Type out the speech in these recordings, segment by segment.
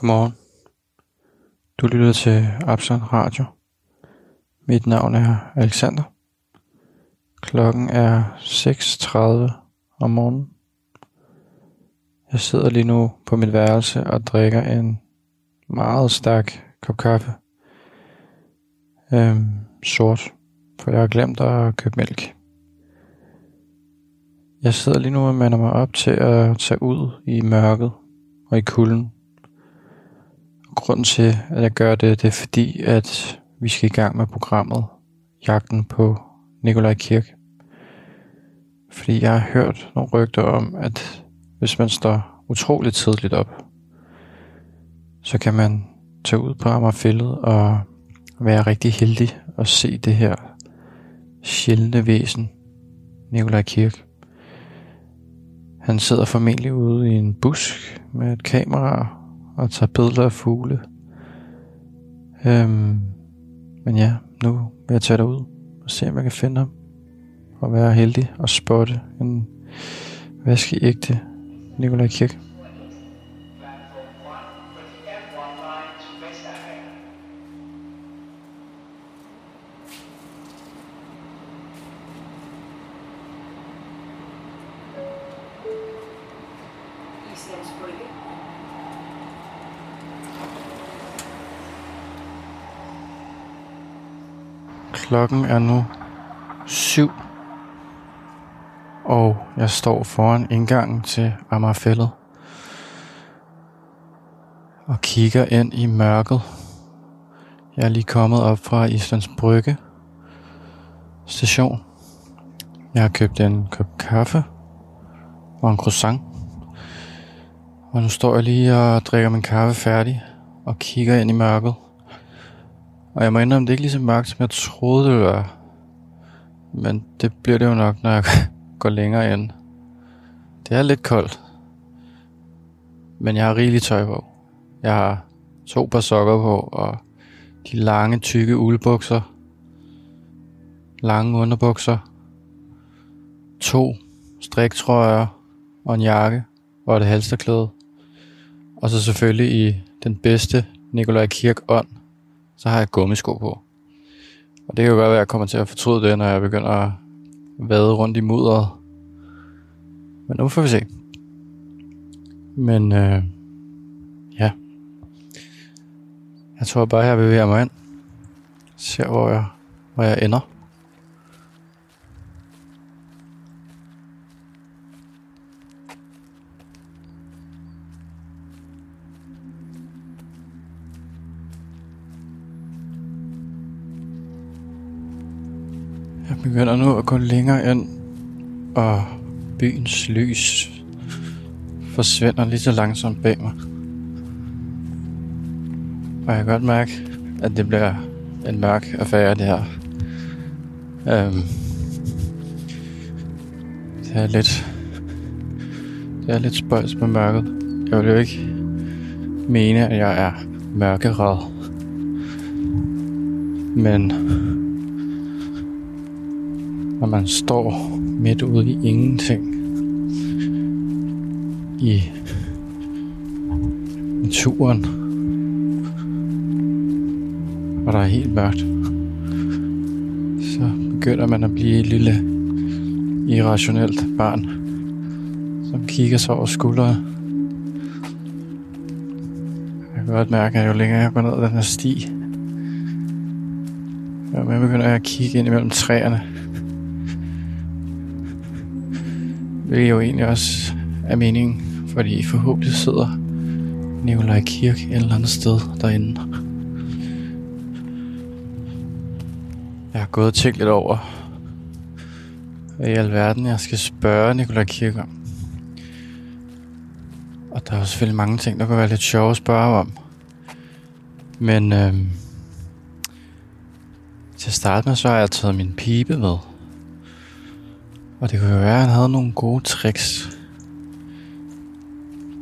Godmorgen. Du lytter til Absalon Radio. Mit navn er Alexander. Klokken er 6.30 om morgenen. Jeg sidder lige nu på mit værelse og drikker en meget stærk kop kaffe. Øhm, sort, for jeg har glemt at købe mælk. Jeg sidder lige nu og mander mig op til at tage ud i mørket og i kulden Grunden til, at jeg gør det, det er fordi, at vi skal i gang med programmet Jagten på Nikolaj Kirk. Fordi jeg har hørt nogle rygter om, at hvis man står utroligt tidligt op, så kan man tage ud på Amagerfællet og være rigtig heldig og se det her sjældne væsen, Nikolaj Kirk. Han sidder formentlig ude i en busk med et kamera og tager billeder af fugle. Øhm, men ja, nu vil jeg tage ud og se, om jeg kan finde ham. Og være heldig og spotte en vaskeægte Nikolaj Kirk. Klokken er nu syv, og jeg står foran indgangen til Amagerfællet og kigger ind i mørket. Jeg er lige kommet op fra Islands Brygge station. Jeg har købt en kop kaffe og en croissant. Og nu står jeg lige og drikker min kaffe færdig og kigger ind i mørket. Og jeg må indrømme, det er ikke lige så mørkt, som jeg troede, det ville være. Men det bliver det jo nok, når jeg går længere ind. Det er lidt koldt. Men jeg har rigeligt tøj på. Jeg har to par sokker på, og de lange, tykke uldbukser. Lange underbukser. To striktrøjer og en jakke og et halsterklæde. Og så selvfølgelig i den bedste Nikolaj Kirk ånd, så har jeg gummisko på. Og det kan jo godt være, at jeg kommer til at fortryde det, når jeg begynder at vade rundt i mudderet. Men nu får vi se. Men øh, ja. Jeg tror bare, jeg bevæger mig ind. Ser, hvor jeg, hvor jeg ender. Jeg begynder nu at gå længere ind, og byens lys forsvinder lige så langsomt bag mig. Og jeg kan godt mærke, at det bliver en mørk affære, det her. Øhm, det er lidt... Det er lidt spøjs med mørket. Jeg vil jo ikke mene, at jeg er mørkeret. Men når man står midt ude i ingenting i naturen, og der er helt mørkt, så begynder man at blive et lille irrationelt barn, som kigger sig over skulderen. Jeg kan godt mærke, at jo længere jeg går ned ad den her sti, jo mere begynder jeg at kigge ind imellem træerne. Hvilket jo egentlig også er meningen, fordi forhåbentlig sidder Nikolaj Kirk et eller andet sted derinde. Jeg har gået og tænkt lidt over, hvad i alverden jeg skal spørge Nikolaj Kirk om. Og der er jo selvfølgelig mange ting, der kan være lidt sjove at spørge om. Men øhm, til at starte med, så har jeg taget min pibe med. Og det kunne jo være, at han havde nogle gode tricks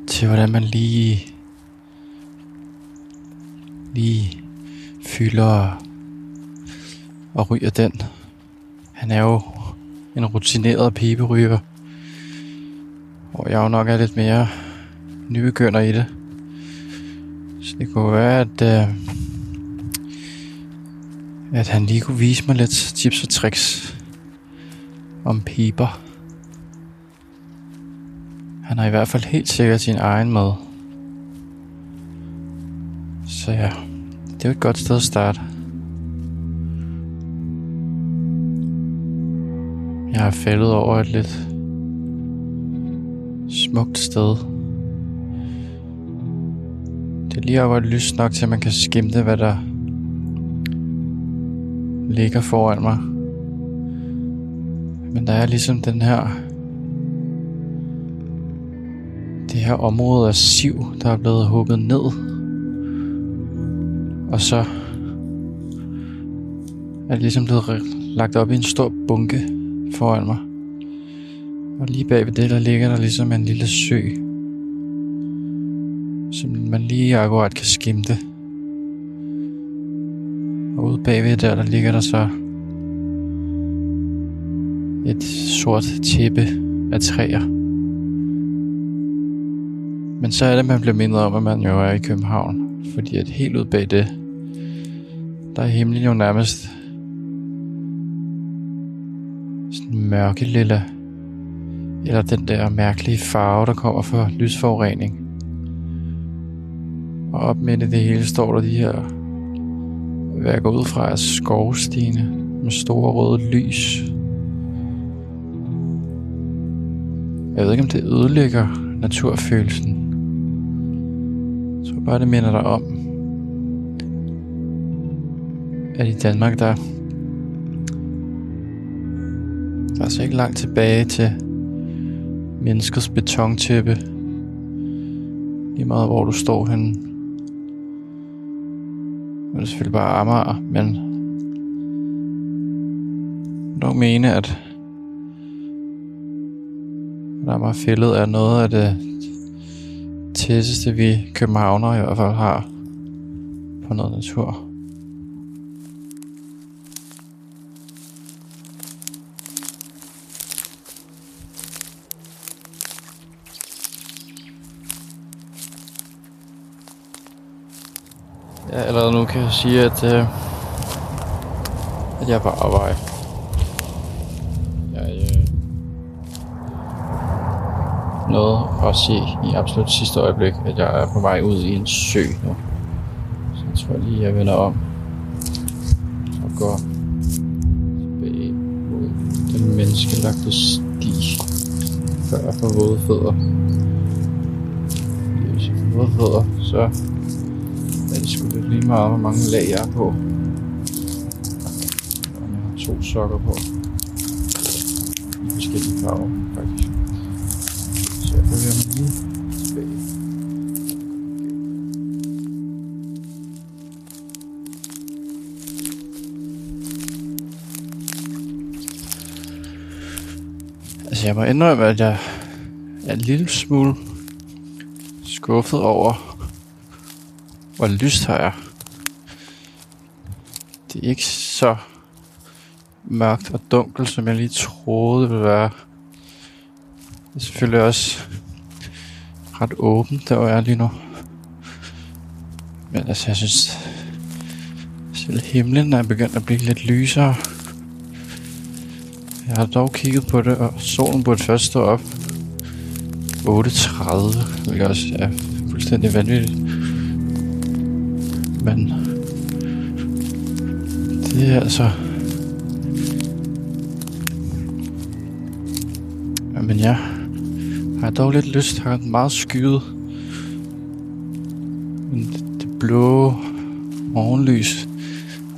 til, hvordan man lige lige fylder og ryger den. Han er jo en rutineret piberyger, hvor jeg jo nok er lidt mere nybegynder i det. Så det kunne være, at, øh, at han lige kunne vise mig lidt tips og tricks om piber. Han har i hvert fald helt sikkert sin egen med. Så ja, det er jo et godt sted at starte. Jeg har faldet over et lidt smukt sted. Det er lige over lyst nok til, at man kan skimte, hvad der ligger foran mig. Men der er ligesom den her... Det her område af siv, der er blevet hugget ned. Og så er det ligesom blevet lagt op i en stor bunke foran mig. Og lige bag ved det, der ligger der ligesom en lille sø, som man lige akkurat kan skimte. Og ude bagved der, der ligger der så et sort tæppe af træer. Men så er det, man bliver mindet om, at man jo er i København. Fordi at helt ud bag det, der er himlen jo nærmest sådan mørke lilla eller den der mærkelige farve, der kommer fra lysforurening. Og op midt i det hele står der de her, hvad jeg går ud fra, er skovstene med store røde lys. Jeg ved ikke, om det ødelægger naturfølelsen. Jeg tror bare, det minder dig om, at i Danmark, der, der er altså ikke langt tilbage til menneskets betontæppe. Lige meget hvor du står henne. Det er selvfølgelig bare Amager, men dog mene, at der var fældet er noget af det tætteste, vi københavner i hvert fald har på noget natur. Ja, allerede nu kan jeg sige, at, øh, at jeg er på arbejde. Noget at se i absolut sidste øjeblik, at jeg er på vej ud i en sø nu. Så jeg tror lige, jeg vender om og går tilbage mod den menneskelagte sti, før jeg får våde fødder. Hvis jeg får våde fødder, så er det sgu lidt lige meget, hvor mange lag jeg er på. Og jeg har to sokker på. I forskellige farver, jeg lige tilbage. Altså, jeg må indrømme, at jeg er en lille smule skuffet over, hvor lyst har jeg. Det er ikke så mørkt og dunkelt, som jeg lige troede det ville være. Det er selvfølgelig også ret åbent, der er lige nu. Men altså, jeg synes, selv himlen er begyndt at blive lidt lysere. Jeg har dog kigget på det, og solen burde først stå op 8.30, hvilket også er fuldstændig vanvittigt. Men det er altså... Men ja, har dog lidt lyst. Har har meget skyet. Men det, det blå morgenlys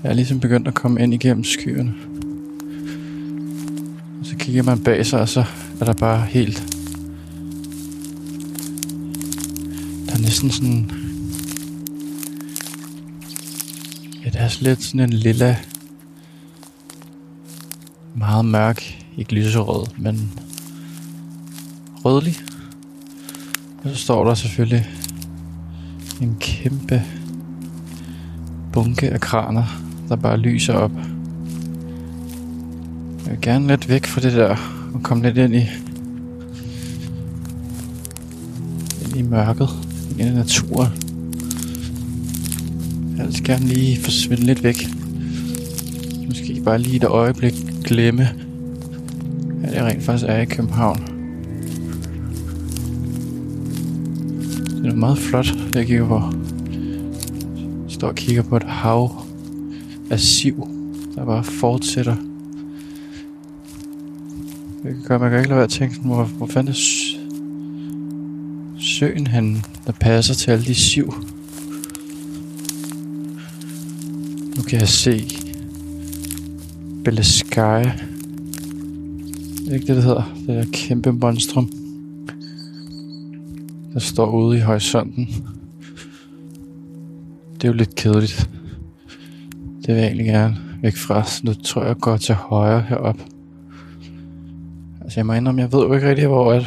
er ligesom begyndt at komme ind igennem skyerne. Og så kigger man bag sig, og så er der bare helt... Der er næsten sådan Ja, det er lidt sådan en lilla, meget mørk, ikke lyserød, men rødlig. Og så står der selvfølgelig en kæmpe bunke af kraner, der bare lyser op. Jeg vil gerne lidt væk fra det der, og komme lidt ind i, ind i mørket, ind i naturen. Jeg vil altså gerne lige forsvinde lidt væk. Måske bare lige et øjeblik glemme, at jeg rent faktisk er i København. Meget flot, jeg kigger på. Står og kigger på et hav af siv, der bare fortsætter. Jeg kan, gøre, man kan ikke lade være at tænke, hvor, hvor fanden er søen han, der passer til alle de siv. Nu kan jeg se Belaskaya. Det er ikke det, det hedder. Det er kæmpe monstrum. Der står ude i horisonten. Det er jo lidt kedeligt. Det vil jeg egentlig gerne væk fra. Så nu tror jeg, jeg går til højre herop. Altså jeg må indrømme, jeg ved jo ikke rigtig, hvor at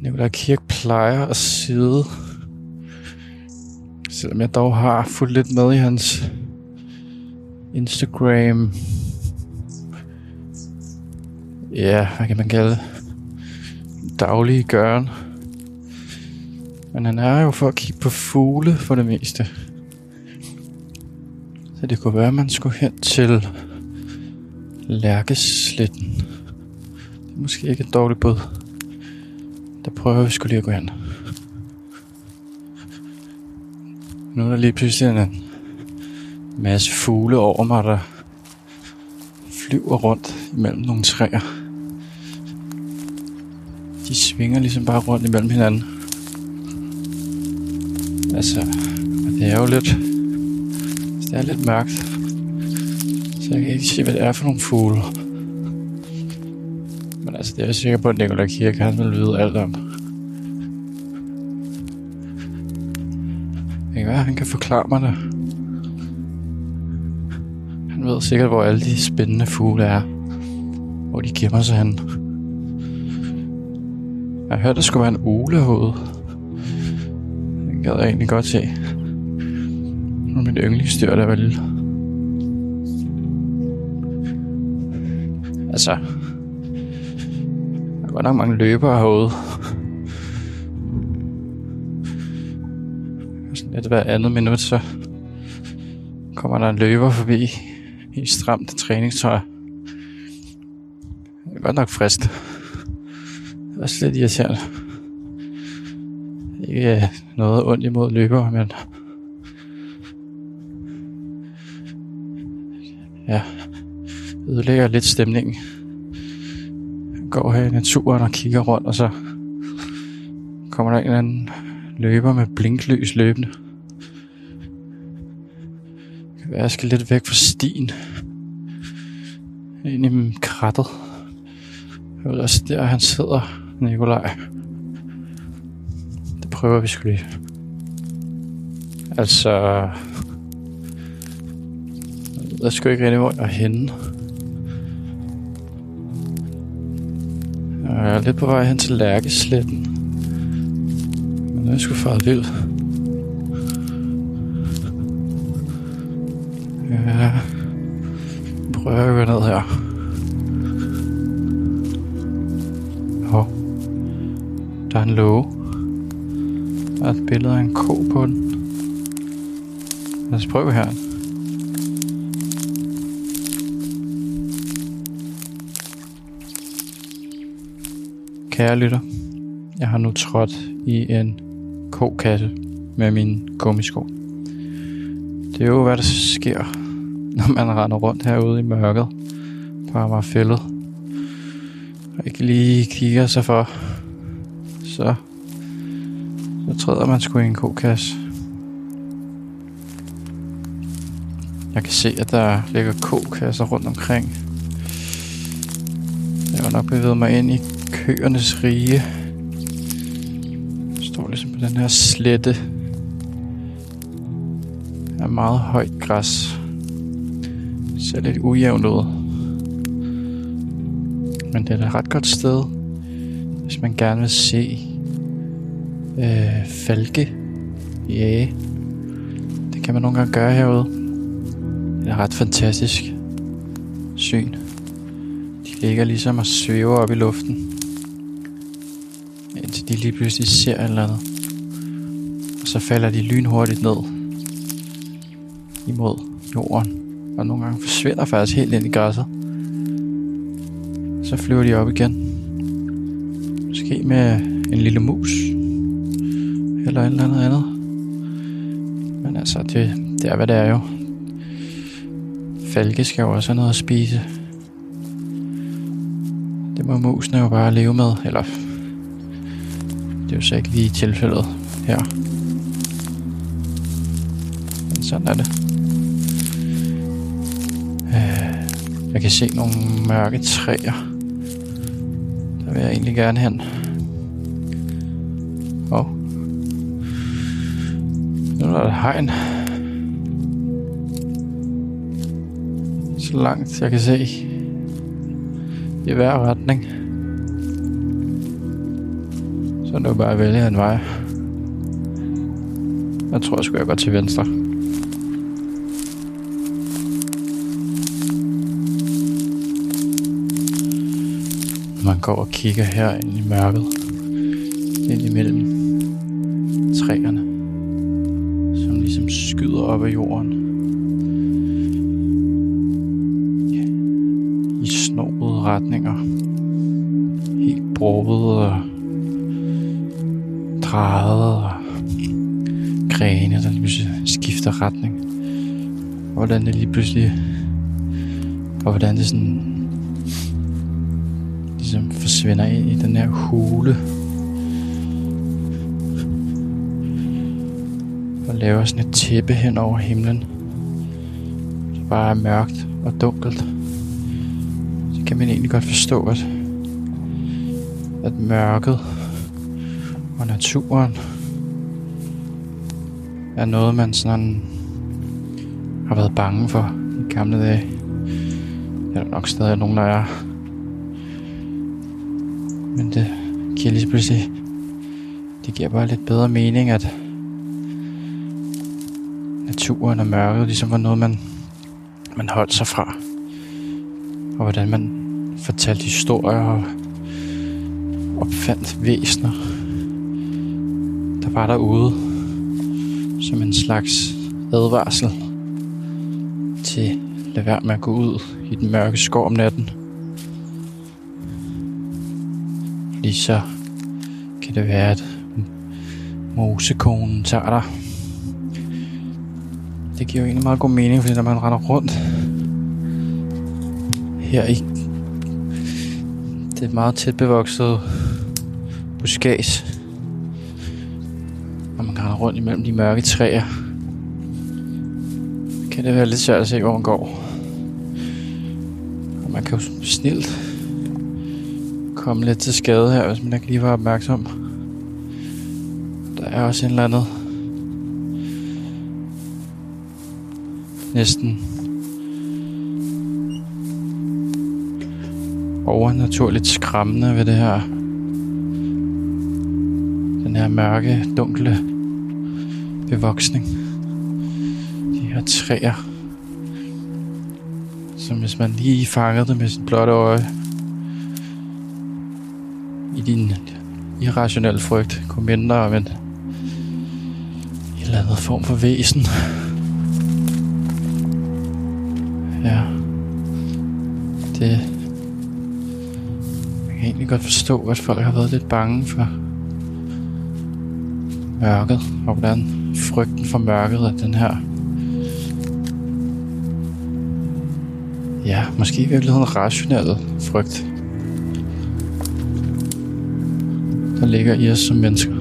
Nikolaj Kirk plejer at sidde. Selvom jeg dog har fulgt lidt med i hans Instagram. Ja, hvad kan man kalde det? Daglige gøren. Men han er jo for at kigge på fugle for det meste. Så det kunne være, at man skulle hen til Lærkesletten. Det er måske ikke et dårligt bud. Der prøver vi skulle lige at gå hen. Nu er der lige pludselig en masse fugle over mig, der flyver rundt imellem nogle træer. De svinger ligesom bare rundt imellem hinanden. Altså, det er jo lidt... Altså, det er lidt mørkt. Så jeg kan ikke se, hvad det er for nogle fugle. Men altså, det er jeg sikker på, at Nikolaj Kirk, han vil vide alt om. Det kan være, han kan forklare mig det. Han ved sikkert, hvor alle de spændende fugle er. Hvor de gemmer sig hen. Jeg hørte, der skulle være en ulehoved. Gad jeg egentlig godt se. Og mit yndlingsdyr, der var lille. Altså, der er godt nok mange løbere herude. Sådan lidt hver andet minut, så kommer der en løber forbi i stramt træningstøj. Det er godt nok frist. Det er også lidt irriterende. Ikke øh, noget ondt imod løbere, men... Ja, ødelægger lidt stemningen. Går her i naturen og kigger rundt, og så kommer der en eller anden løber med blinklys løbende. Det kan være, jeg skal lidt væk fra stien. Ind i krattet. Jeg ved også, der han sidder, Nikolaj. Prøver vi sgu lige. Altså... Jeg skal ikke rigtig, hvor jeg er henne. Jeg er lidt på vej hen til Lærkesletten. Men nu er jeg sgu faret vildt. Ja. Prøver at gå ned her. Hov. Der er en låge. Der er et billede af en ko på den. Lad os prøve her. Kære lytter, jeg har nu trådt i en kokasse med min gummisko. Det er jo, hvad der sker, når man render rundt herude i mørket på Amagerfællet. Og ikke lige kigger sig for, så, så træder man sgu i en kokasse. Jeg kan se, at der ligger kokasser rundt omkring. Jeg har nok bevæget mig ind i køernes rige. Jeg står ligesom på den her slette af meget højt græs. Det ser lidt ujævnt ud. Men det er da et ret godt sted, hvis man gerne vil se øh, falke jage. Det kan man nogle gange gøre herude. Det er ret fantastisk syn. De ligger ligesom og svæver op i luften. Indtil de lige pludselig ser et eller andet. Og så falder de lynhurtigt ned. imod jorden. Og nogle gange forsvinder faktisk helt ind i græsset. Så flyver de op igen. Måske med en lille mus. Eller et eller andet andet. Men altså, det, det er hvad det er jo. Falke skal jo også have noget at spise. Det må musene jo bare leve med. Eller det er jo så ikke lige tilfældet her. Men sådan er det. Øh, jeg kan se nogle mørke træer. Der vil jeg egentlig gerne hen. Nu er der et hegn. Så langt jeg kan se. I hver retning. Så er det jo bare at vælge en vej. Jeg tror, jeg skulle gå til venstre. Man går og kigger her ind i mørket. Ind imellem skifter retning. Og hvordan det lige pludselig... Og hvordan det sådan... Ligesom forsvinder ind i den her hule. Og laver sådan et tæppe hen over himlen. Det bare er mørkt og dunkelt. Så kan man egentlig godt forstå, at, at mørket og naturen er noget, man sådan har været bange for i gamle dage. Det er der nok stadig nogen, der er. Men det giver lige pludselig... Det giver bare lidt bedre mening, at naturen og mørket ligesom var noget, man, man holdt sig fra. Og hvordan man fortalte historier og opfandt væsner, der var derude som en slags advarsel til lad være med at gå ud i den mørke skov om natten. Fordi så kan det være, at mosekonen tager dig. Det giver jo egentlig meget god mening, fordi når man render rundt her i det meget tæt bevoksede buskage, rundt imellem de mørke træer, kan det være lidt svært at se, hvor man går. Og man kan jo snilt komme lidt til skade her, hvis man ikke lige var opmærksom. Der er også en eller andet næsten overnaturligt skræmmende ved det her. Den her mørke, dunkle bevoksning. De her træer. Som hvis man lige fangede det med sit blotte øje. I din irrationelle frygt kunne mindre om en, en eller anden form for væsen. Ja. Det... Jeg kan egentlig godt forstå, at folk har været lidt bange for mørket, og hvordan frygten for mørket er den her ja, måske i virkeligheden rationelle frygt, der ligger i os som mennesker.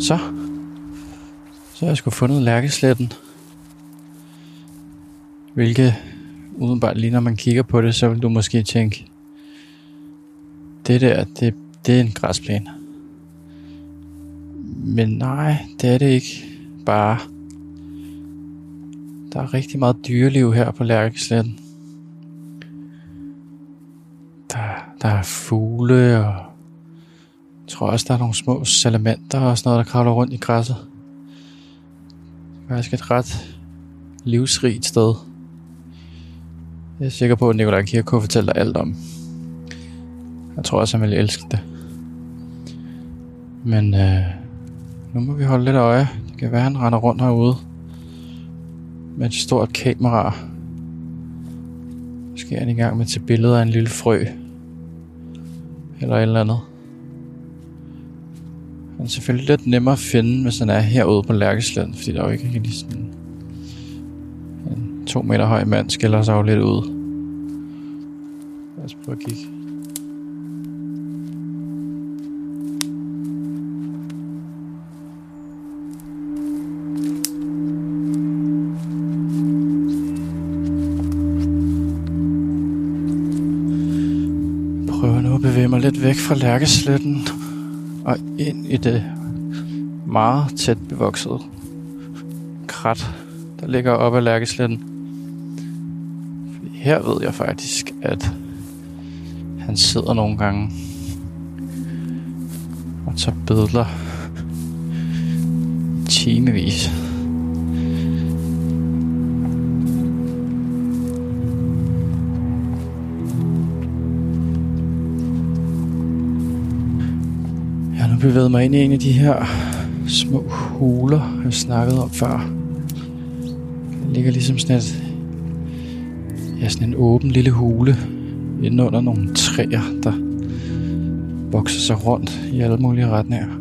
Så, så har jeg sgu fundet lærkesletten. Hvilket udenbart lige når man kigger på det, så vil du måske tænke, det der, det, det er en græsplæne. Men nej, det er det ikke. Bare, der er rigtig meget dyreliv her på Lærkesletten. Der, der er fugle, og jeg tror også, der er nogle små salamander og sådan noget, der kravler rundt i græsset. Det er faktisk et ret livsrigt sted. Jeg er sikker på, at Nikolaj Kirko fortæller alt om. Jeg tror også, han ville elske det. Men øh, Nu må vi holde lidt øje. Det kan være, han render rundt herude. Med et stort kamera. Måske er han i gang med at tage billeder af en lille frø. Eller et eller andet. Han er selvfølgelig lidt nemmere at finde, hvis han er herude på Lærkesland, fordi der er jo ikke rigtig sådan en to meter høj mand skiller sig jo lidt ud. Lad os prøve at kigge. Bevæge mig lidt væk fra Lærkesletten og ind i det meget tæt bevoksede krat, der ligger op ad Lærkesletten. Her ved jeg faktisk, at han sidder nogle gange og tager billeder timevis. Bevæget mig ind i en af de her små huler, jeg snakkede om før. Den ligger ligesom sådan et, ja, sådan en åben lille hule inde under nogle træer, der vokser sig rundt i alle mulige retninger.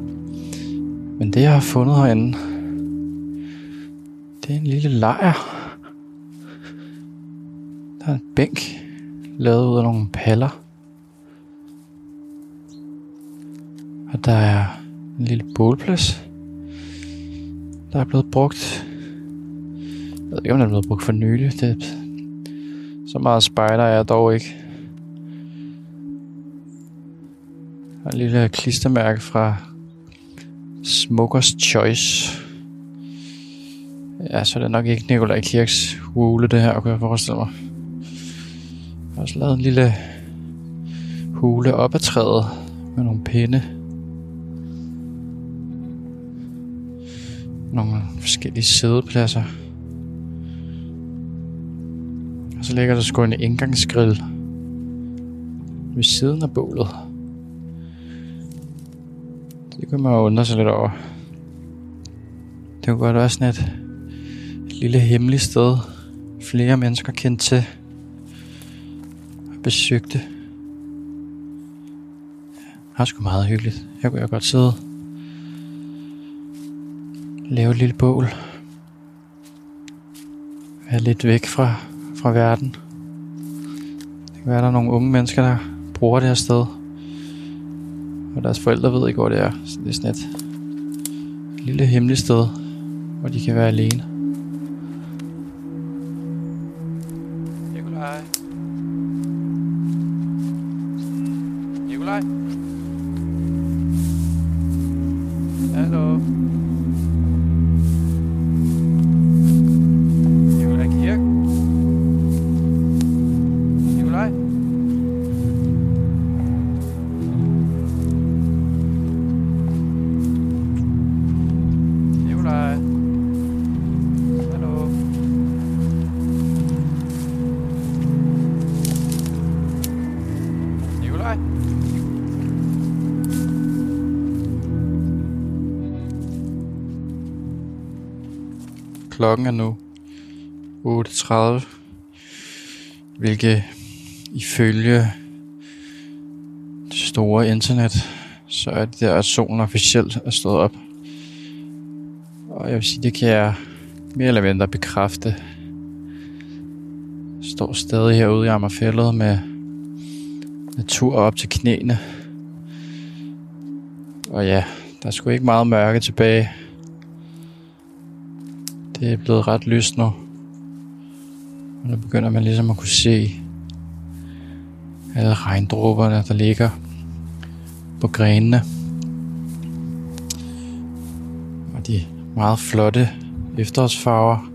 Men det, jeg har fundet herinde, det er en lille lejr. Der er en bænk, lavet ud af nogle paller. Og der er en lille bålplads, der er blevet brugt. Jeg ved ikke, om den er blevet brugt for nylig. Det, så meget spejder er jeg dog ikke. Der er en lille klistermærke fra Smokers Choice. Ja, så er det nok ikke Nikolaj Kirks hule, det her, kunne jeg forestille mig. Jeg har også lavet en lille hule op ad træet med nogle pinde. Nogle forskellige sædepladser. Og så ligger der sgu en indgangsgrill ved siden af bålet. Det kan man jo undre sig lidt over. Det kunne godt være sådan et, et lille hemmeligt sted, flere mennesker kendte til og besøgte. Det er sgu meget hyggeligt. Her kunne jeg godt sidde lave et lille bål. Være lidt væk fra, fra verden. Det kan være, der er nogle unge mennesker, der bruger det her sted. Og deres forældre ved ikke, hvor det er. Så det er sådan et lille hemmeligt sted, hvor de kan være alene. Klokken er nu 8.30, hvilket ifølge det store internet, så er det der, at solen officielt er stået op. Og jeg vil sige, det kan jeg mere eller mindre bekræfte. Jeg står stadig herude i Ammerfældet med natur op til knæene. Og ja, der er sgu ikke meget mørke tilbage. Det er blevet ret lyst nu. Og nu begynder man ligesom at kunne se alle regndråberne, der ligger på grenene. Og de meget flotte efterårsfarver.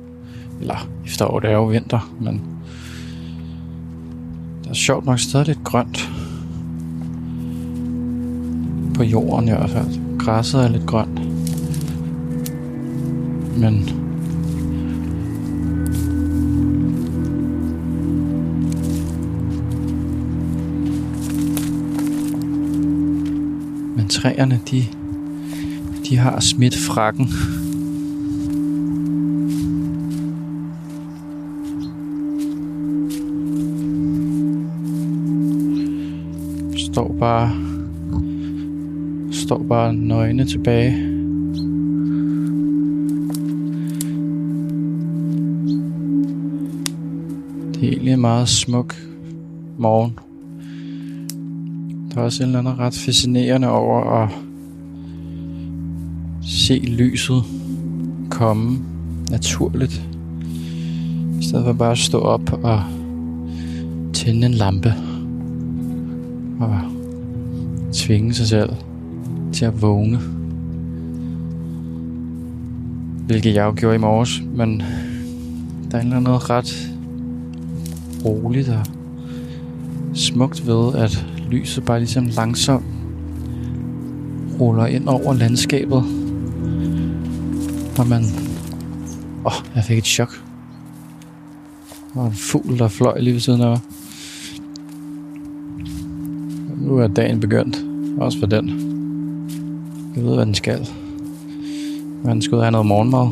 Eller efterår, det er jo vinter, men der er sjovt nok stadig lidt grønt. På jorden i hvert fald. Græsset er lidt grønt. Men træerne, de, de har smidt frakken. Står bare står bare nøgne tilbage. Det er egentlig en meget smuk morgen. Der er også en eller anden ret fascinerende over at se lyset komme naturligt. I stedet for bare at stå op og tænde en lampe og tvinge sig selv til at vågne. Hvilket jeg jo gjorde i morges, men der er noget ret roligt og smukt ved, at lyset bare ligesom langsomt ruller ind over landskabet. Og man... Åh, oh, jeg fik et chok. Der var en fugl, der fløj lige ved siden af mig. Nu er dagen begyndt. Også for den. Jeg ved, hvad den skal. Man skal ud have noget morgenmad.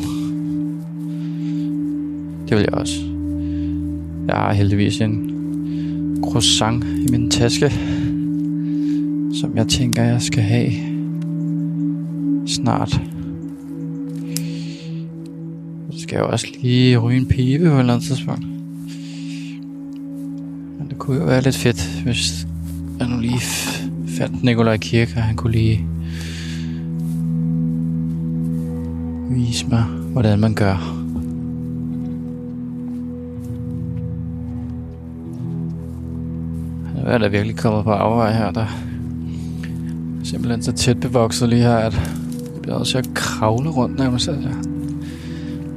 Det vil jeg også. Jeg har heldigvis en croissant i min taske, som jeg tænker, jeg skal have snart. Så skal jeg også lige ryge en pibe på et eller andet tidspunkt. Men det kunne jo være lidt fedt, hvis jeg nu lige fandt Nikolaj Kirke, og han kunne lige vise mig, hvordan man gør. Han er da virkelig kommet på afvej her, der simpelthen så tæt bevokset lige her, at det bliver også at kravle rundt nærmest. Altså.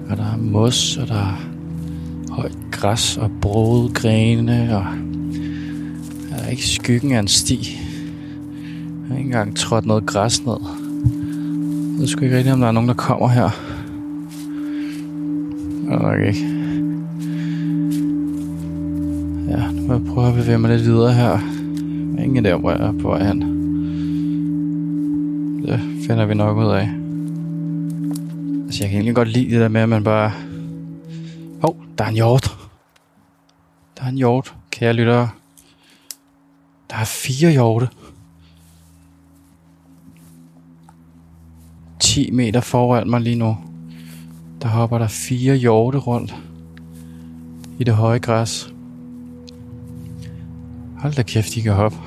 Og der er mos, og der er højt græs og brode grene, og der er ikke skyggen af en sti. Jeg har ikke engang trådt noget græs ned. Jeg ved sgu ikke rigtigt, om der er nogen, der kommer her. Det er nok ikke. Ja, nu må jeg prøve at bevæge mig lidt videre her. Ingen der, hvor jeg er på vej hen. Det finder vi nok ud af. Altså, jeg kan egentlig godt lide det der med, at man bare... Åh, oh, der er en hjort. Der er en hjort, kære lyttere. Der er fire hjorte. 10 meter foran mig lige nu. Der hopper der fire hjorte rundt i det høje græs. Hold da kæft, de kan hoppe.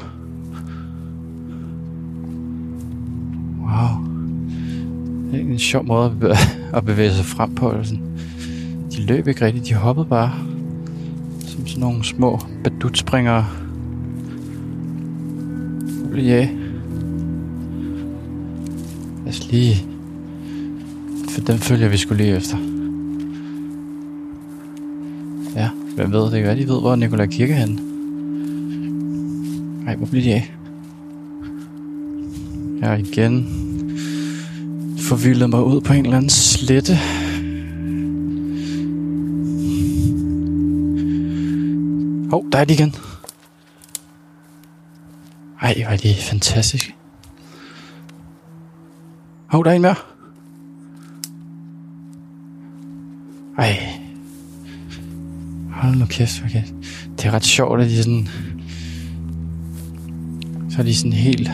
Wow. Det er en sjov måde at bevæge, at bevæge sig frem på. Sådan. De løb ikke rigtigt, de hoppede bare. Som sådan nogle små badutspringere. Ja. Lad os lige... For den følger vi skulle lige efter. Ja, hvem ved, det kan være, de ved, hvor Nikolaj Kirke er henne. Ej, hvor bliver de af? Jeg igen forvildet mig ud på en eller anden slette. Hov, oh, der er de igen. Ej, hvor er de fantastiske. Hov, oh, der er en mere. Ej. Hold nu kæft, okay. Det er ret sjovt, at de sådan så er de sådan helt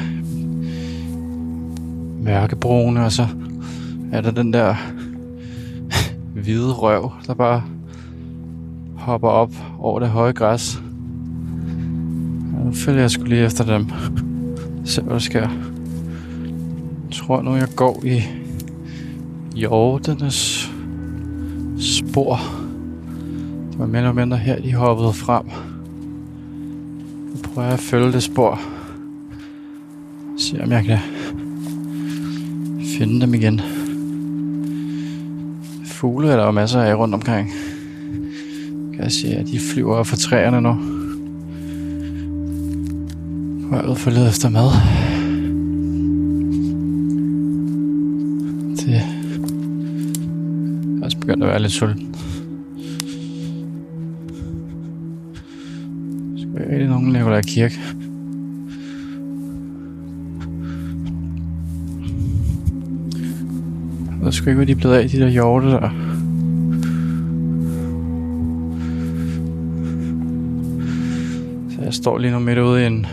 mørkebrune, og så er der den der hvide røv, der bare hopper op over det høje græs. Og nu følger jeg skulle lige efter dem. Se hvad der sker. Jeg tror nu, jeg går i hjortenes spor. Det var mere eller mindre her, de hoppede frem. Nu prøver jeg at følge det spor. Se om jeg kan finde dem igen. Fugle er der jo masser af rundt omkring. Kan jeg se, at de flyver op fra træerne nu. På jeg ud for led efter mad. Det er også begyndt at være lidt sulten. Skal jeg rigtig nogen der Kirke? Sgu ikke, hvad de er blevet af, de der hjorte der. Så jeg står lige nu midt ude i en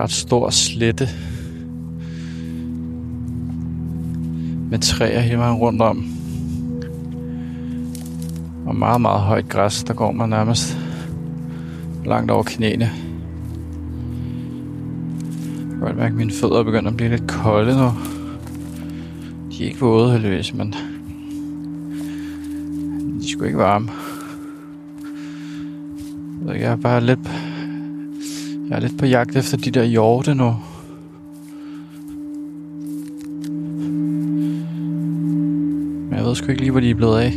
ret stor slette. Med træer hele vejen rundt om. Og meget, meget højt græs, der går man nærmest langt over knæene. Jeg kan godt mærke, at mine fødder begynder at blive lidt kolde nu. De er ikke våde heldigvis, men de skulle ikke varme. Jeg er bare lidt, jeg er lidt på jagt efter de der hjorte nu. Men jeg ved sgu ikke lige, hvor de er blevet af.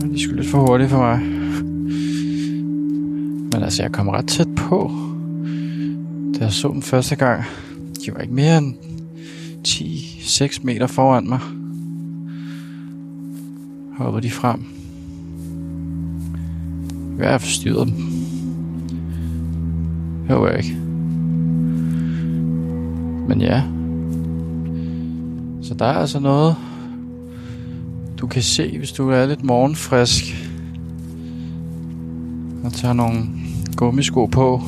De er sgu lidt for hurtigt for mig. Men altså, jeg kom ret tæt på. Da jeg så dem første gang, de var ikke mere end 10-6 meter foran mig. hopper de frem. Jeg har forstyrret dem. Det håber jeg ikke. Men ja. Så der er altså noget, du kan se, hvis du er lidt morgenfrisk. Og tager nogle gummisko på.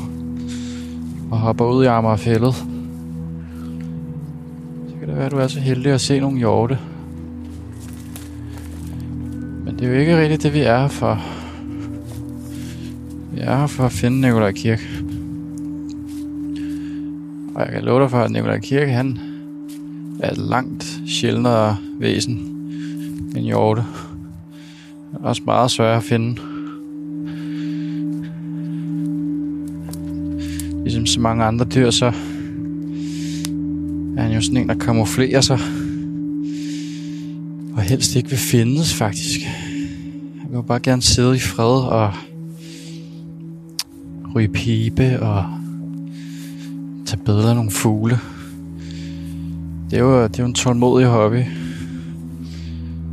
Og hopper ud i Amagerfællet. Det være, at du er så heldig at se nogle hjorte. Men det er jo ikke rigtigt det, vi er her for. Vi er her for at finde Nikolaj Kirk. Og jeg kan love dig for, at Nikolaj Kirk, han er et langt sjældnere væsen end hjorte. Det er også meget svært at finde. Ligesom så mange andre dyr, så jo sådan en, der kamuflerer sig. Og helst ikke vil findes, faktisk. Jeg vil jo bare gerne sidde i fred og ryge pibe og tage bedre nogle fugle. Det er jo, det er jo en tålmodig hobby.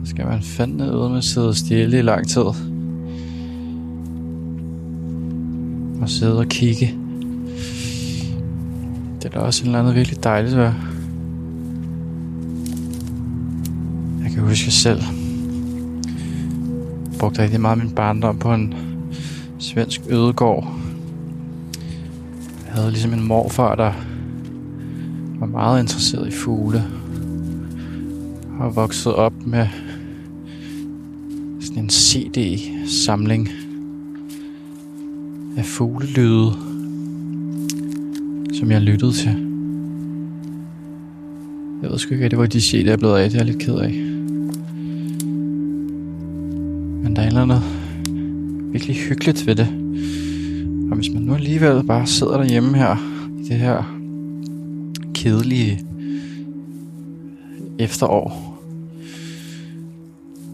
Skal man fandme ud med at sidde stille i lang tid. Og sidde og kigge. Det er da også en eller anden virkelig dejligt ved. Kan huske selv. Jeg brugte rigtig meget min barndom på en svensk ødegård. Jeg havde ligesom en morfar, der var meget interesseret i fugle. Og vokset op med sådan en CD-samling af fuglelyde, som jeg lyttede til. Jeg ved sgu ikke, det var de CD'er er blevet af. Det er jeg lidt ked af. Eller andet virkelig hyggeligt ved det. Og hvis man nu alligevel bare sidder derhjemme her i det her kedelige efterår,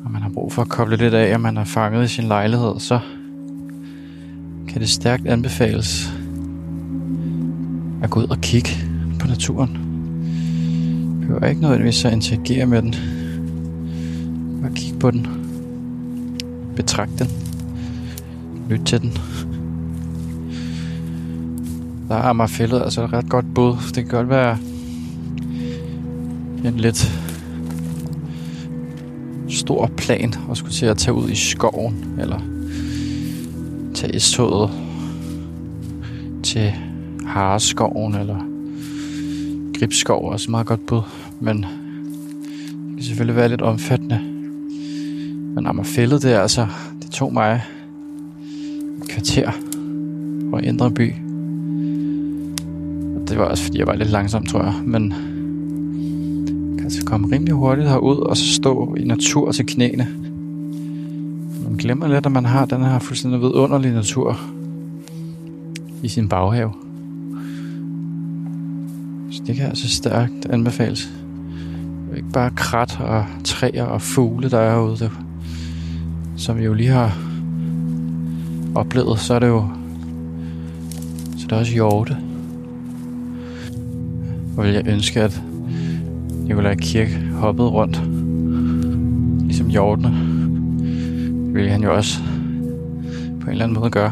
og man har brug for at koble lidt af, og man er fanget i sin lejlighed, så kan det stærkt anbefales at gå ud og kigge på naturen. Du behøver ikke nødvendigvis at interagere med den. Bare kigge på den. Betragt den. Lyt til den. Der er Amagerfællet, altså et ret godt bud. Det kan godt være en lidt stor plan at skulle til at tage ud i skoven, eller tage toget til Hareskoven, eller Gribskov, også meget godt bud, men det kan selvfølgelig være lidt omfattende. Men Amagerfællet, det der, altså, det tog mig et kvarter fra Indre By det var også fordi, jeg var lidt langsom, tror jeg. Men kan altså komme rimelig hurtigt herud, og så stå i natur til knæene. Man glemmer lidt, at man har den her fuldstændig vidunderlige natur i sin baghave. Så det kan altså stærkt anbefales. Ikke bare krat og træer og fugle, der er herude. Det, som vi jo lige har oplevet, så er det jo så er også hjorte. Hvor vil jeg ønske, at Nikolaj Kirk hoppede rundt. Ligesom hjortene. Det han jo også på en eller anden måde gøre.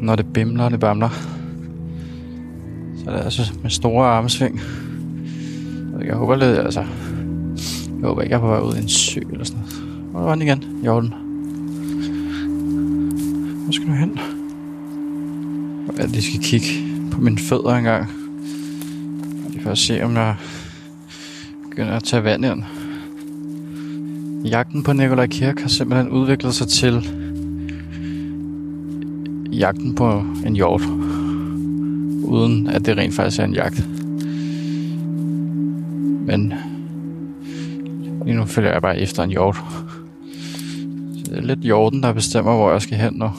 Når det bimler og det bamler. Så er det altså med store armsving. Jeg håber lidt, altså... Jeg håber ikke, jeg er på vej ud i en sø eller sådan. Hvor var den igen? Jorden. Hvor skal du hen? Jeg lige skal kigge på mine fødder engang. Og lige for at se, om jeg begynder at tage vand ind. Jagten på Nikolaj Kirk har simpelthen udviklet sig til jagten på en hjort. Uden at det rent faktisk er en jagt. Men lige nu følger jeg bare efter en hjort. Det er lidt Jorden, der bestemmer, hvor jeg skal hen nu.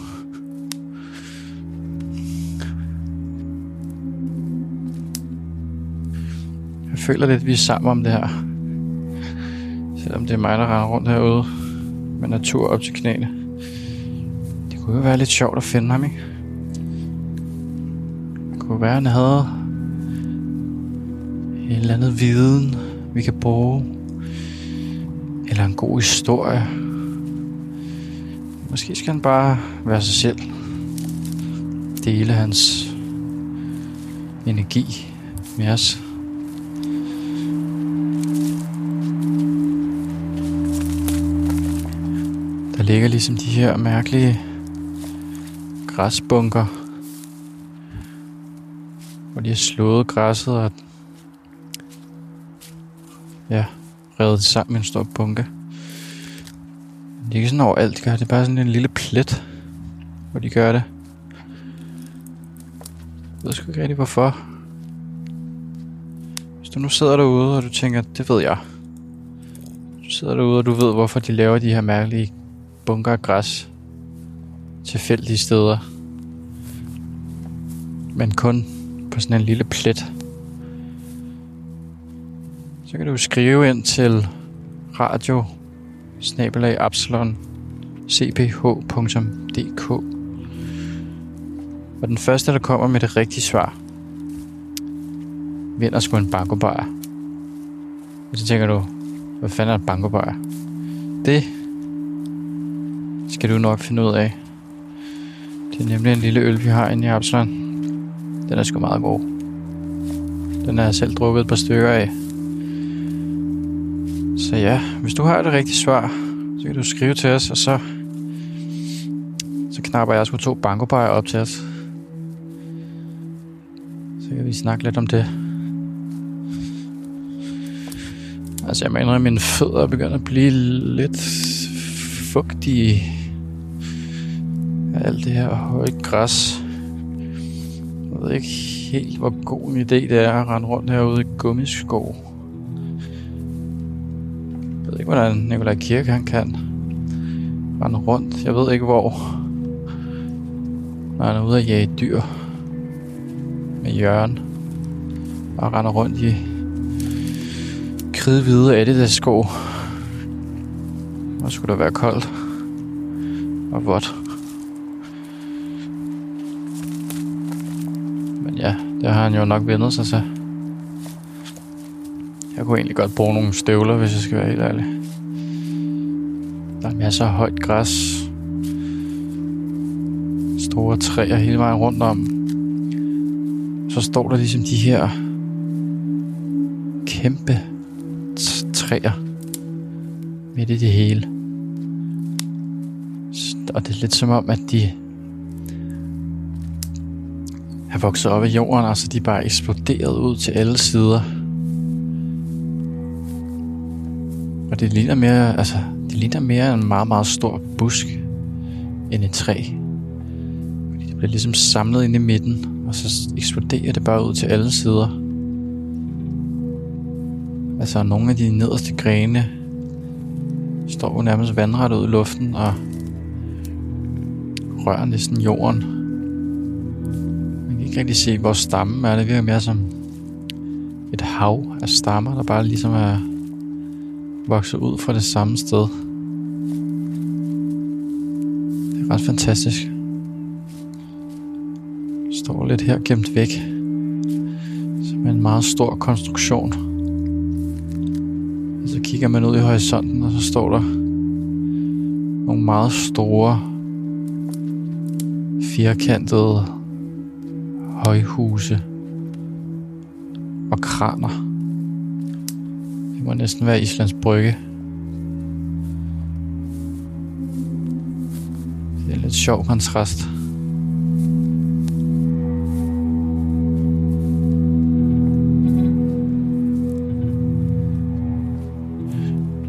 Jeg føler lidt, at vi er sammen om det her. Selvom det er mig, der render rundt herude med natur op til knæene. Det kunne jo være lidt sjovt at finde ham, ikke? Det kunne være, at han havde en eller anden viden, vi kan bruge. Eller en god historie. Måske skal han bare være sig selv. Dele hans energi med os. Der ligger ligesom de her mærkelige græsbunker, hvor de har slået græsset og ja, revet det sammen med en stor bunke. Er ikke sådan overalt, de gør det. er bare sådan en lille plet, hvor de gør det. Jeg ved sgu ikke rigtig hvorfor. Hvis du nu sidder derude, og du tænker, det ved jeg. Du sidder derude, og du ved, hvorfor de laver de her mærkelige bunker af græs tilfældige steder. Men kun på sådan en lille plet. Så kan du skrive ind til radio snabelag absalon cph.dk Og den første, der kommer med det rigtige svar, vinder sgu en bankobar. Og så tænker du, hvad fanden er en bankobar? Det skal du nok finde ud af. Det er nemlig en lille øl, vi har inde i Absalon. Den er sgu meget god. Den har jeg selv drukket et par stykker af. Så ja, hvis du har det rigtige svar, så kan du skrive til os, og så, så knapper jeg sgu to bankobajer op til os. Så kan vi snakke lidt om det. Altså, jeg mener, at mine fødder begynder at blive lidt fugtige af alt det her høje græs. Jeg ved ikke helt, hvor god en idé det er at rende rundt herude i gummiskov. Jeg ved ikke, hvordan Nikolaj Kirke han kan rende rundt. Jeg ved ikke, hvor. Når han er ude at jage dyr med Jørgen og render rundt i kridhvide Adidas sko. Og skulle der være koldt og vådt. Men ja, det har han jo nok vendet sig til. Jeg kunne egentlig godt bruge nogle støvler, hvis jeg skal være helt ærlig. Masser af højt græs. Store træer hele vejen rundt om. Så står der ligesom de her kæmpe træer midt i det hele. Og det er lidt som om, at de er vokset op i jorden, altså de er bare eksploderet ud til alle sider. Og det ligner mere, altså, ligner mere en meget, meget stor busk end et træ. Fordi det bliver ligesom samlet ind i midten, og så eksploderer det bare ud til alle sider. Altså nogle af de nederste grene står jo nærmest vandret ud i luften og rører næsten jorden. Man kan ikke rigtig se, hvor stammen er. Det virker mere som et hav af stammer, der bare ligesom er vokset ud fra det samme sted. Mm. ret fantastisk. Står lidt her gemt væk. Som en meget stor konstruktion. Og så kigger man ud i horisonten, og så står der nogle meget store firkantede højhuse og kraner. Det må næsten være Islands Brygge. Lidt sjov kontrast.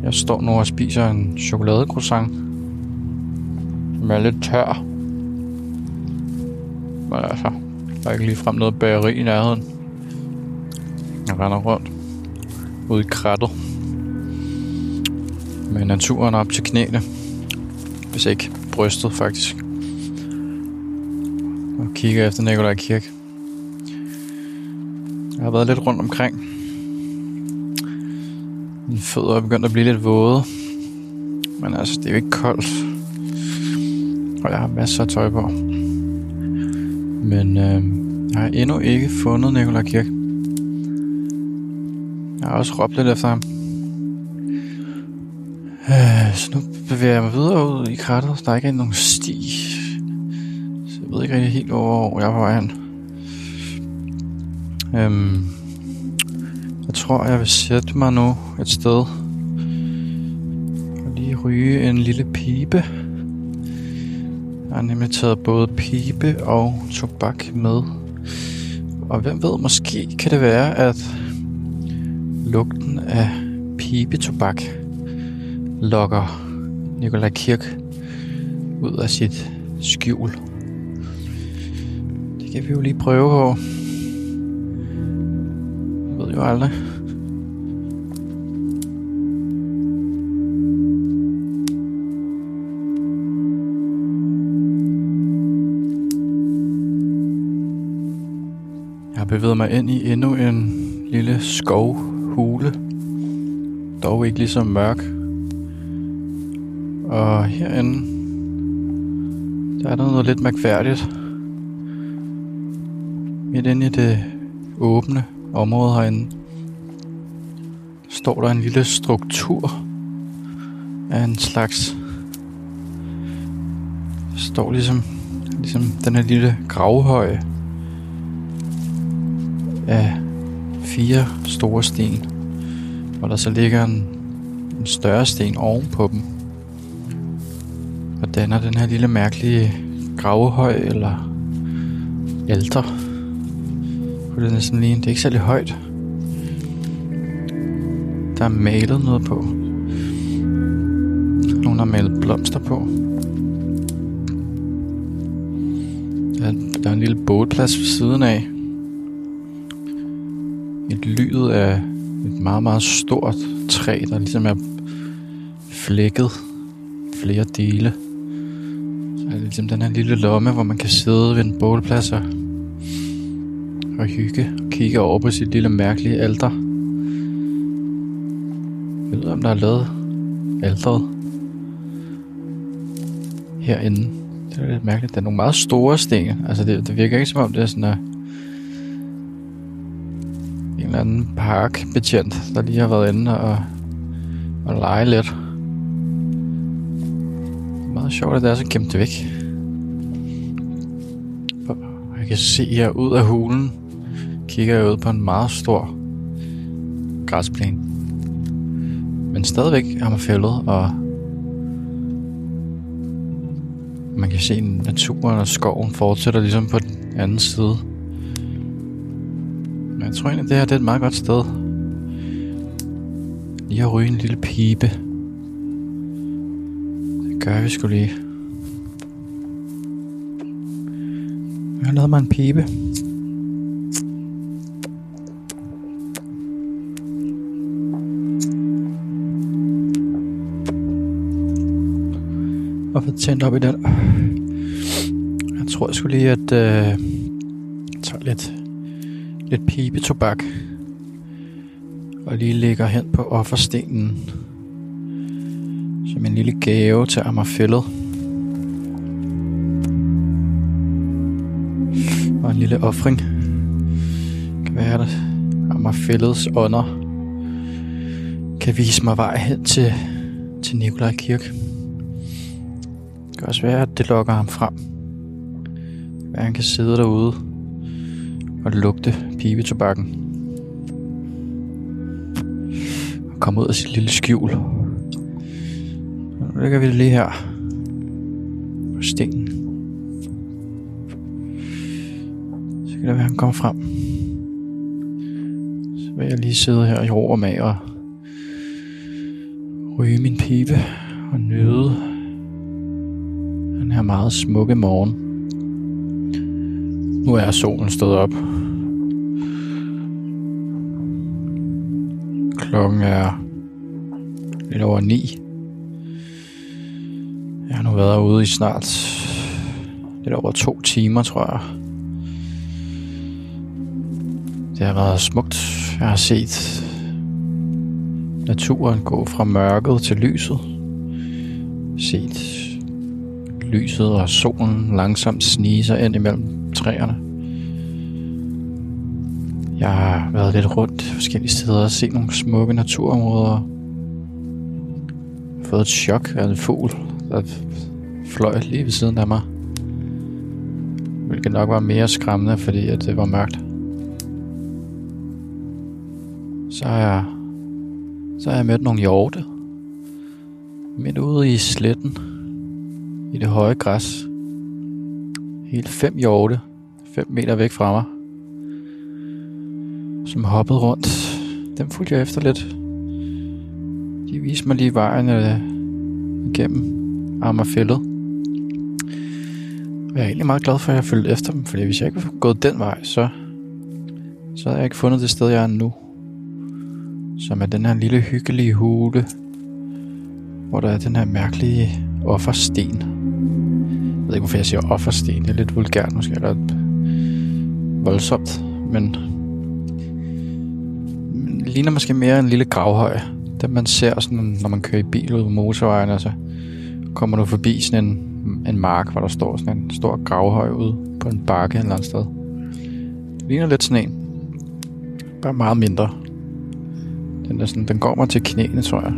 Jeg står nu og spiser en chokoladecroissant, som er lidt tør. Men altså, der er ikke ligefrem noget bageri i nærheden. Jeg render rundt ude i krattet med naturen op til knæene. Hvis ikke brystet, faktisk. Og kigger efter Nikolaj Kirk. Jeg har været lidt rundt omkring. Mine fødder er begyndt at blive lidt våde. Men altså, det er jo ikke koldt. Og jeg har masser af tøj på. Men øh, jeg har endnu ikke fundet Nikolaj Kirk. Jeg har også råbt lidt efter ham. Øh, så nu bevæger jeg mig videre ud i krattet. Der er ikke nogen sti. Så jeg ved ikke rigtig helt, hvor jeg er på vej hen. Øhm, jeg tror, jeg vil sætte mig nu et sted. Og lige ryge en lille pibe. Jeg har nemlig taget både pibe og tobak med. Og hvem ved, måske kan det være, at lugten af pibetobak lokker Nikolaj Kirk ud af sit skjul. Det kan vi jo lige prøve på. Jeg ved jo aldrig. Jeg bevæger mig ind i endnu en lille skovhule. Dog ikke lige så mørk. Og herinde, der er der noget lidt mærkværdigt. Midt inde i det åbne område herinde, står der en lille struktur af en slags... Der står ligesom, ligesom den her lille gravhøj af fire store sten, hvor der så ligger en, en større sten ovenpå dem. Og danner den her lille mærkelige gravehøj eller alter. Kunne det næsten lige. Det er ikke særlig højt. Der er malet noget på. Nogen har malet blomster på. Der er, der er en lille bålplads ved siden af. Et lydet af et meget, meget stort træ, der ligesom er flækket flere dele. Så er ligesom den her lille lomme, hvor man kan sidde ved en bålplads og, og hygge og kigge over på sit lille mærkelige alter. Jeg ved, om der er lavet alteret herinde. Det er lidt mærkeligt. Der er nogle meget store sten. Altså, det, det virker ikke som om, det er sådan en, en eller anden parkbetjent, der lige har været inde og, og lege lidt. Meget sjovt, at det er så gemt væk. Jeg kan se her ud af hulen, kigger jeg ud på en meget stor græsplæne. Men stadigvæk har man fældet, og man kan se naturen og skoven fortsætter ligesom på den anden side. Men jeg tror egentlig, det her det er et meget godt sted. Lige at ryge en lille pibe. Det gør vi sgu lige. Jeg har lavet mig en pibe. Og få tændt op i den. Jeg tror jeg skulle lige, at øh, tage lidt, lidt pibetobak. Og lige lægger hen på offerstenen. Som en lille gave til Amagerfællet. Og en lille offring. Kan være at Amagerfællets ånder. Kan vise mig vej hen til, til Nikolaj Kirk. Det kan også være, at det lokker ham frem. At han kan sidde derude og lugte pibetobakken. komme ud af sit lille skjul. Nu ligger vi det lige her på stenen. Så kan det være, at han kommer frem. Så vil jeg lige sidde her i ro og mag og ryge min pibe og nyde den her meget smukke morgen. Nu er solen stået op. Klokken er lidt over 9. Jeg har nu været ude i snart lidt over to timer, tror jeg. Det har været smukt. Jeg har set naturen gå fra mørket til lyset. Set lyset og solen langsomt snige sig ind imellem træerne. Jeg har været lidt rundt forskellige steder og set nogle smukke naturområder. Fået et chok af en fugl, der fløj lige ved siden af mig. Hvilket nok var mere skræmmende, fordi at det var mørkt. Så har jeg, så har jeg mødt nogle hjorte. Midt ude i sletten. I det høje græs. Helt fem hjorte. 5 meter væk fra mig. Som hoppede rundt. Dem fulgte jeg efter lidt. De viste mig lige vejen øh, igennem Amagerfællet. Jeg er egentlig meget glad for, at jeg følte efter dem, fordi hvis jeg ikke var gået den vej, så, så havde jeg ikke fundet det sted, jeg er nu. Som er den her lille hyggelige hule, hvor der er den her mærkelige offersten. Jeg ved ikke, hvorfor jeg siger offersten. Det er lidt vulgært måske, eller voldsomt, men, men ligner måske mere en lille gravhøj. Den man ser, sådan, når man kører i bil ud på motorvejen, altså kommer du forbi sådan en, en mark, hvor der står sådan en stor gravhøj ude på en bakke et eller andet sted. Det ligner lidt sådan en. Bare meget mindre. Den, er sådan, den går mig til knæene, tror jeg.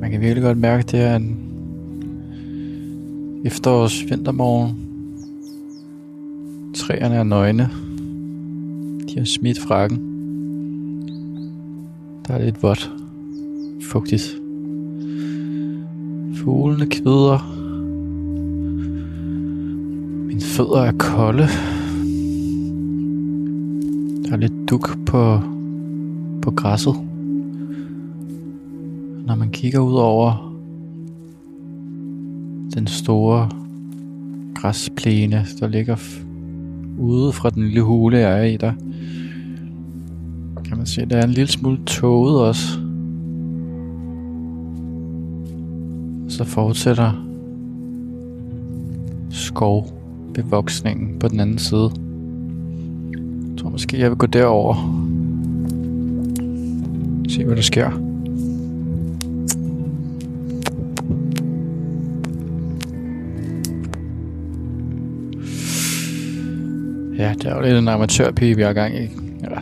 Man kan virkelig godt mærke, at det er en efterårs vintermorgen. Træerne er nøgne. De har smidt frakken. Der er lidt vådt. Fugtigt. Fuglene kvider. Mine fødder er kolde. Der er lidt duk på, på græsset. Når man kigger ud over den store græsplæne, der ligger ude fra den lille hule, jeg er i, der kan man se, at der er en lille smule tåget også. Så fortsætter skovbevoksningen på den anden side. Jeg tror måske, jeg vil gå derover. Se, hvad der sker. Ja, det er jo lidt en amatørpige, vi har gang i. Eller,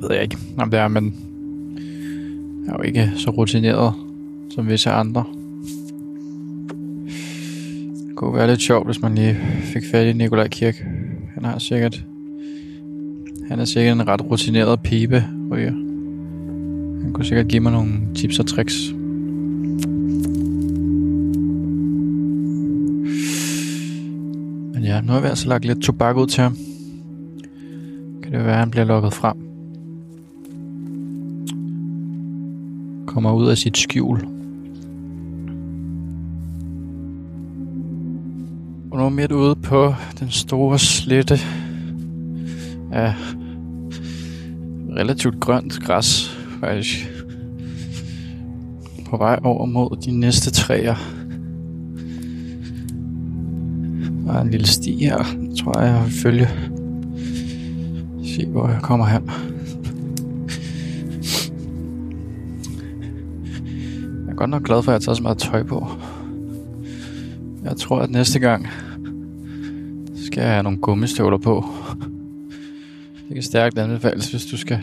ved jeg ikke, om det er, men jeg er jo ikke så rutineret som visse andre. Kunne være lidt sjovt, hvis man lige fik fat i Nikolaj Kirk. Han har sikkert... Han er sikkert en ret rutineret pibe, ryger. Han kunne sikkert give mig nogle tips og tricks. Men ja, nu har vi altså lagt lidt tobak ud til ham. Kan det være, at han bliver lukket frem. Kommer ud af sit skjul. Nu midt ude på den store slette af relativt grønt græs, faktisk. På vej over mod de næste træer. Der er en lille sti her, tror jeg, jeg vil følge. Se, hvor jeg kommer hen. Jeg er godt nok glad for, at jeg har taget så meget tøj på. Jeg tror, at næste gang skal have nogle gummistøvler på. Det kan stærkt anbefales, hvis du skal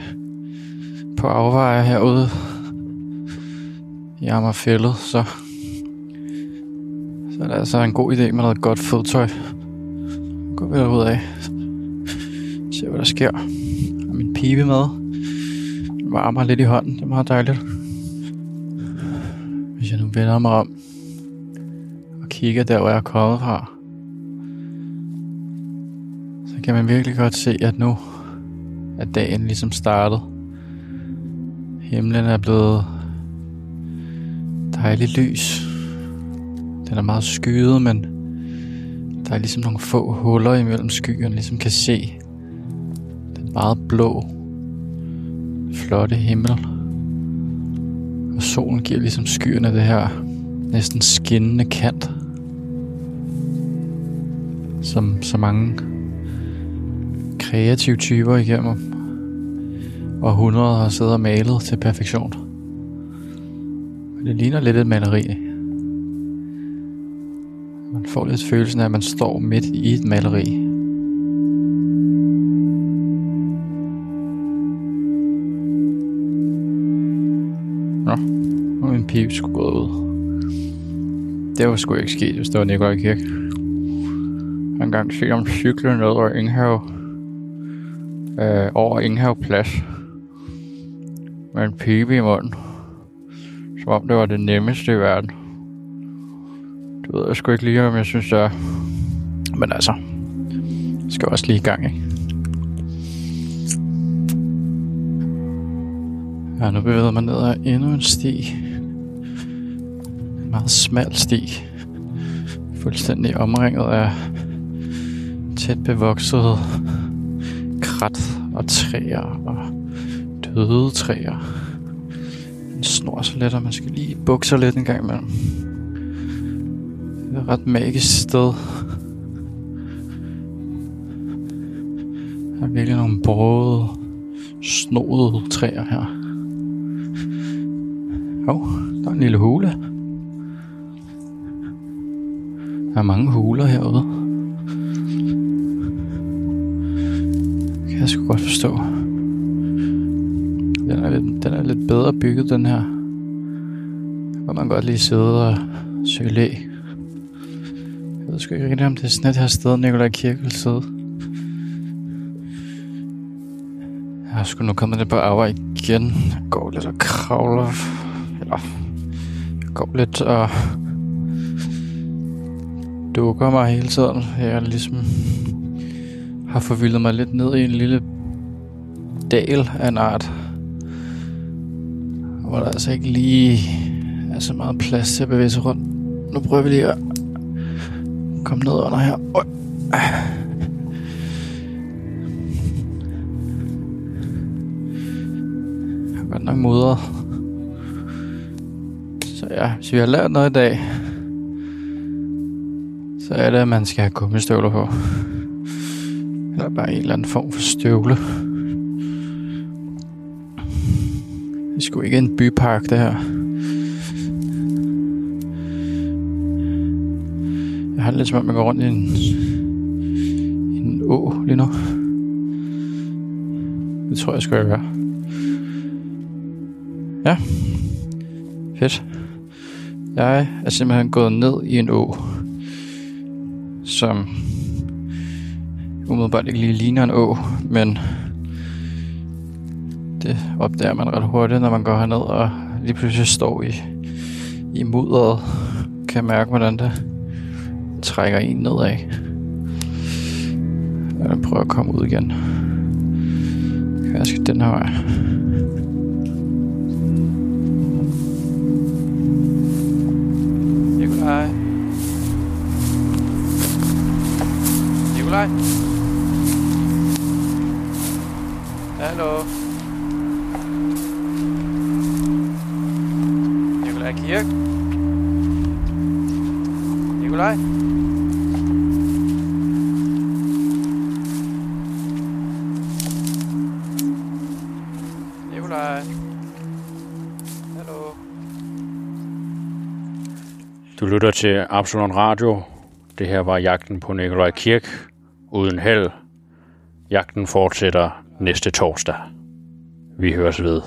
på afveje herude i Amagerfællet, så, så er det altså en god idé med noget godt fodtøj. Gå vi ud af. Se hvad der sker. Jeg har min pibe med. varmer lidt i hånden. Det er meget dejligt. Hvis jeg nu vender mig om og kigger der, hvor jeg er kommet fra, kan man virkelig godt se, at nu er dagen ligesom startet. Himlen er blevet dejligt lys. Den er meget skyet, men der er ligesom nogle få huller imellem skyerne, ligesom kan se den meget blå, flotte himmel. Og solen giver ligesom skyerne det her næsten skinnende kant, som så mange kreative typer igennem århundreder har siddet og malet til perfektion. Det ligner lidt et maleri. Man får lidt følelsen af, at man står midt i et maleri. Nå, nu er min pip skulle gå ud. Det var sgu ikke sket, hvis det var Nikolaj Kirk. Han gang se om cyklen ned over Inghave. Øh, over Inghave Plads. Med en pibe i munden. Som om det var det nemmeste i verden. Det ved jeg sgu ikke lige, om jeg synes, det er. Men altså, jeg skal også lige i gang, ikke? Ja, nu bevæger man ned ad endnu en sti. En meget smal sti. Fuldstændig omringet af tæt bevokset krat og træer og døde træer. Den snor så let, og man skal lige bukke sig lidt en gang imellem. Det er et ret magisk sted. Der er virkelig nogle brode, snodede træer her. Jo, oh, der er en lille hule. Der er mange huler herude. Jeg skulle godt forstå. Den er lidt, den er lidt bedre bygget, den her. Hvor man godt lige sidde og søge læ. Jeg ved sgu ikke rigtig, om det er sådan et her sted, Nikolaj Kirke vil sidde. Jeg har sgu nu kommet lidt på arver igen. Jeg går lidt og kravler. Eller, jeg går lidt og dukker mig hele tiden. Jeg ligesom har forvildet mig lidt ned i en lille dal af en art. Hvor der altså ikke lige er så meget plads til at bevæge sig rundt. Nu prøver vi lige at komme ned under her. Jeg er godt nok mudret. Så ja, hvis vi har lært noget i dag, så er det, at man skal have gummistøvler på. Eller bare en eller anden form for støvle. Det er sgu ikke en bypark, det her. Jeg har det lidt som om, jeg går rundt i en, i en å lige nu. Det tror jeg, skal jeg gøre. Ja. Fedt. Jeg er simpelthen gået ned i en å, som umiddelbart ikke lige ligner en å, men det opdager man ret hurtigt, når man går herned og lige pludselig står i, i mudderet. Kan mærke, hvordan det trækker en nedad. Jeg prøver at komme ud igen. Jeg skal den her vej. Nikolaj. Nikolaj. Hallo. Nikolaj Kirk. Nikolaj. Nikolaj. Hallo. Du lytter til Absalon Radio. Det her var jagten på Nikolaj Kirk. Uden held. Jagten fortsætter næste torsdag. Vi høres ved.